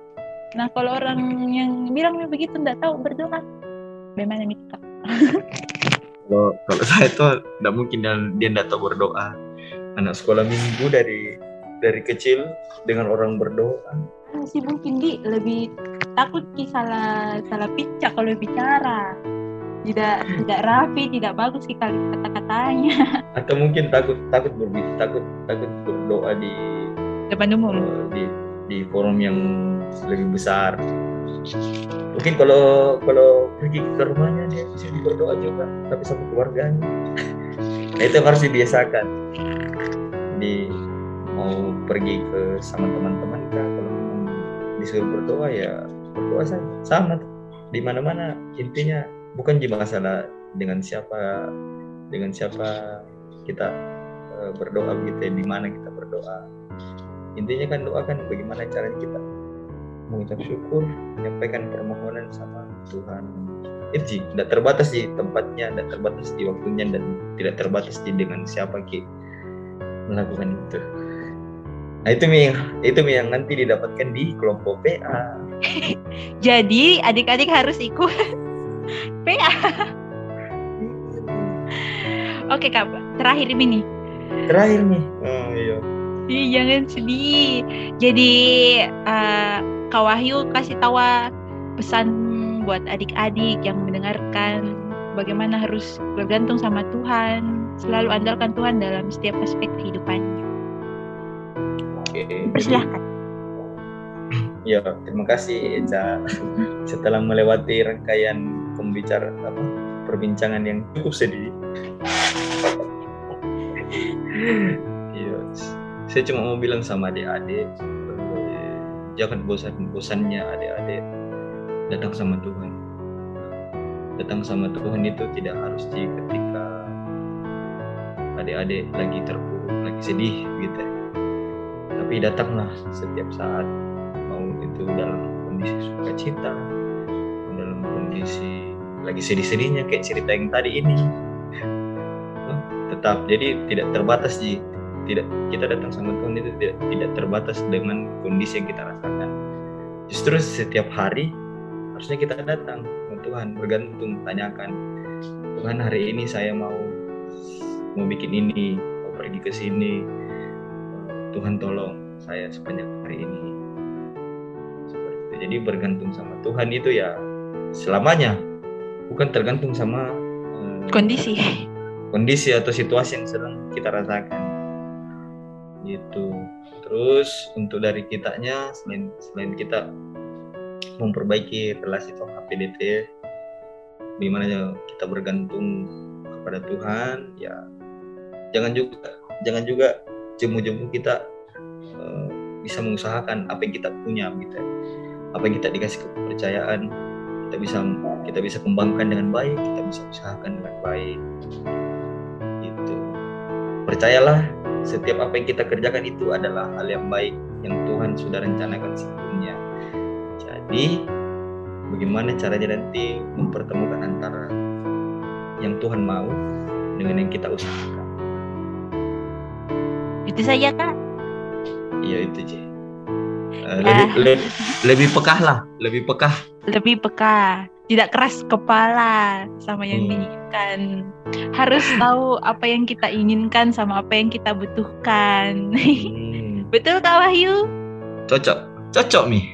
Nah kalau orang yang bilang begitu nggak tahu berdoa, bagaimana kak? kalau kalau saya tuh tidak mungkin dia tidak tahu berdoa. Anak sekolah minggu dari dari kecil dengan orang berdoa. Masih mungkin di. Lebih takut ki salah salah picak kalau bicara. Tidak tidak rapi tidak bagus sih kali kata-katanya. *laughs* Atau mungkin takut takut berbi takut takut berdoa di depan umum. uh, di di forum yang lebih besar. Mungkin kalau kalau pergi ke rumahnya dia bisa berdoa juga tapi sama keluarganya. *laughs* Nah itu harus dibiasakan. Di mau pergi ke sama teman-teman kah? Kalau disuruh berdoa ya berdoa saja. Sama. Di mana-mana intinya bukan di masalah dengan siapa dengan siapa kita uh, berdoa gitu ya di mana kita berdoa. Intinya kan doa kan bagaimana caranya kita mengucap syukur menyampaikan permohonan sama Tuhan. Itu tidak terbatas di tempatnya tidak terbatas di waktunya dan tidak terbatas di dengan siapa ki melakukan itu. Nah itu yang itu yang nanti didapatkan di kelompok PA *laughs* jadi adik-adik harus ikut *laughs* PA oke kak terakhir ini terakhir nih. Oh iya. Jangan sedih. Jadi uh, Kak Wahyu kasih tahu pesan buat adik-adik yang mendengarkan bagaimana harus bergantung sama Tuhan, selalu andalkan Tuhan dalam setiap aspek kehidupannya. Oke. Persilahkan. Ya, terima kasih Eca. *laughs* Setelah melewati rangkaian pembicaraan apa perbincangan yang cukup sedih. *laughs* Iya, saya cuma mau bilang sama adik-adik jangan bosan-bosannya adik-adik. Datang sama Tuhan. Datang sama Tuhan itu tidak harus di ketika adik-adik lagi terpuruk lagi sedih gitu. Tapi datanglah setiap saat mau itu dalam kondisi sukacita dalam kondisi lagi sedih-sedihnya kayak cerita yang tadi ini. *laughs* Tetap jadi tidak terbatas di tidak kita datang sama Tuhan itu tidak tidak terbatas dengan kondisi yang kita rasakan. Justru setiap hari harusnya kita datang ke Tuhan bergantung tanyakan Tuhan hari ini saya mau mau bikin ini mau pergi ke sini. Tuhan tolong saya sepanjang hari ini. Seperti itu. jadi bergantung sama Tuhan itu ya selamanya. Bukan tergantung sama uh, kondisi. kondisi atau situasi yang sedang kita rasakan gitu. Terus untuk dari kitanya selain selain kita memperbaiki relasi sama PDT gimana kita bergantung kepada Tuhan ya jangan juga jangan juga jemu-jemu kita uh, bisa mengusahakan apa yang kita punya gitu ya. apa yang kita dikasih kepercayaan kita bisa kita bisa kembangkan dengan baik kita bisa usahakan dengan baik. Gitu. Percayalah setiap apa yang kita kerjakan itu adalah hal yang baik yang Tuhan sudah rencanakan sebelumnya. Jadi bagaimana caranya nanti mempertemukan antara yang Tuhan mau dengan yang kita usahakan. Itu saja kak. Iya itu J. Uh, lebih, lebih lebih pekah lah, lebih pekah. Lebih pekah tidak keras kepala sama yang hmm. diinginkan. Harus tahu apa yang kita inginkan sama apa yang kita butuhkan. Hmm. *laughs* Betul Kak Wahyu? Cocok, cocok nih.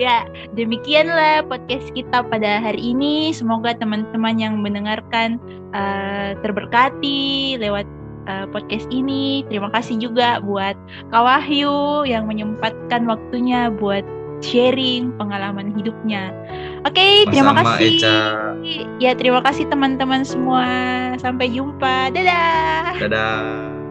Ya, demikianlah podcast kita pada hari ini. Semoga teman-teman yang mendengarkan uh, terberkati lewat uh, podcast ini. Terima kasih juga buat Kak Wahyu yang menyempatkan waktunya buat sharing pengalaman hidupnya. Oke, okay, terima kasih. Eca. Ya, terima kasih teman-teman semua. Sampai jumpa. Dadah. Dadah.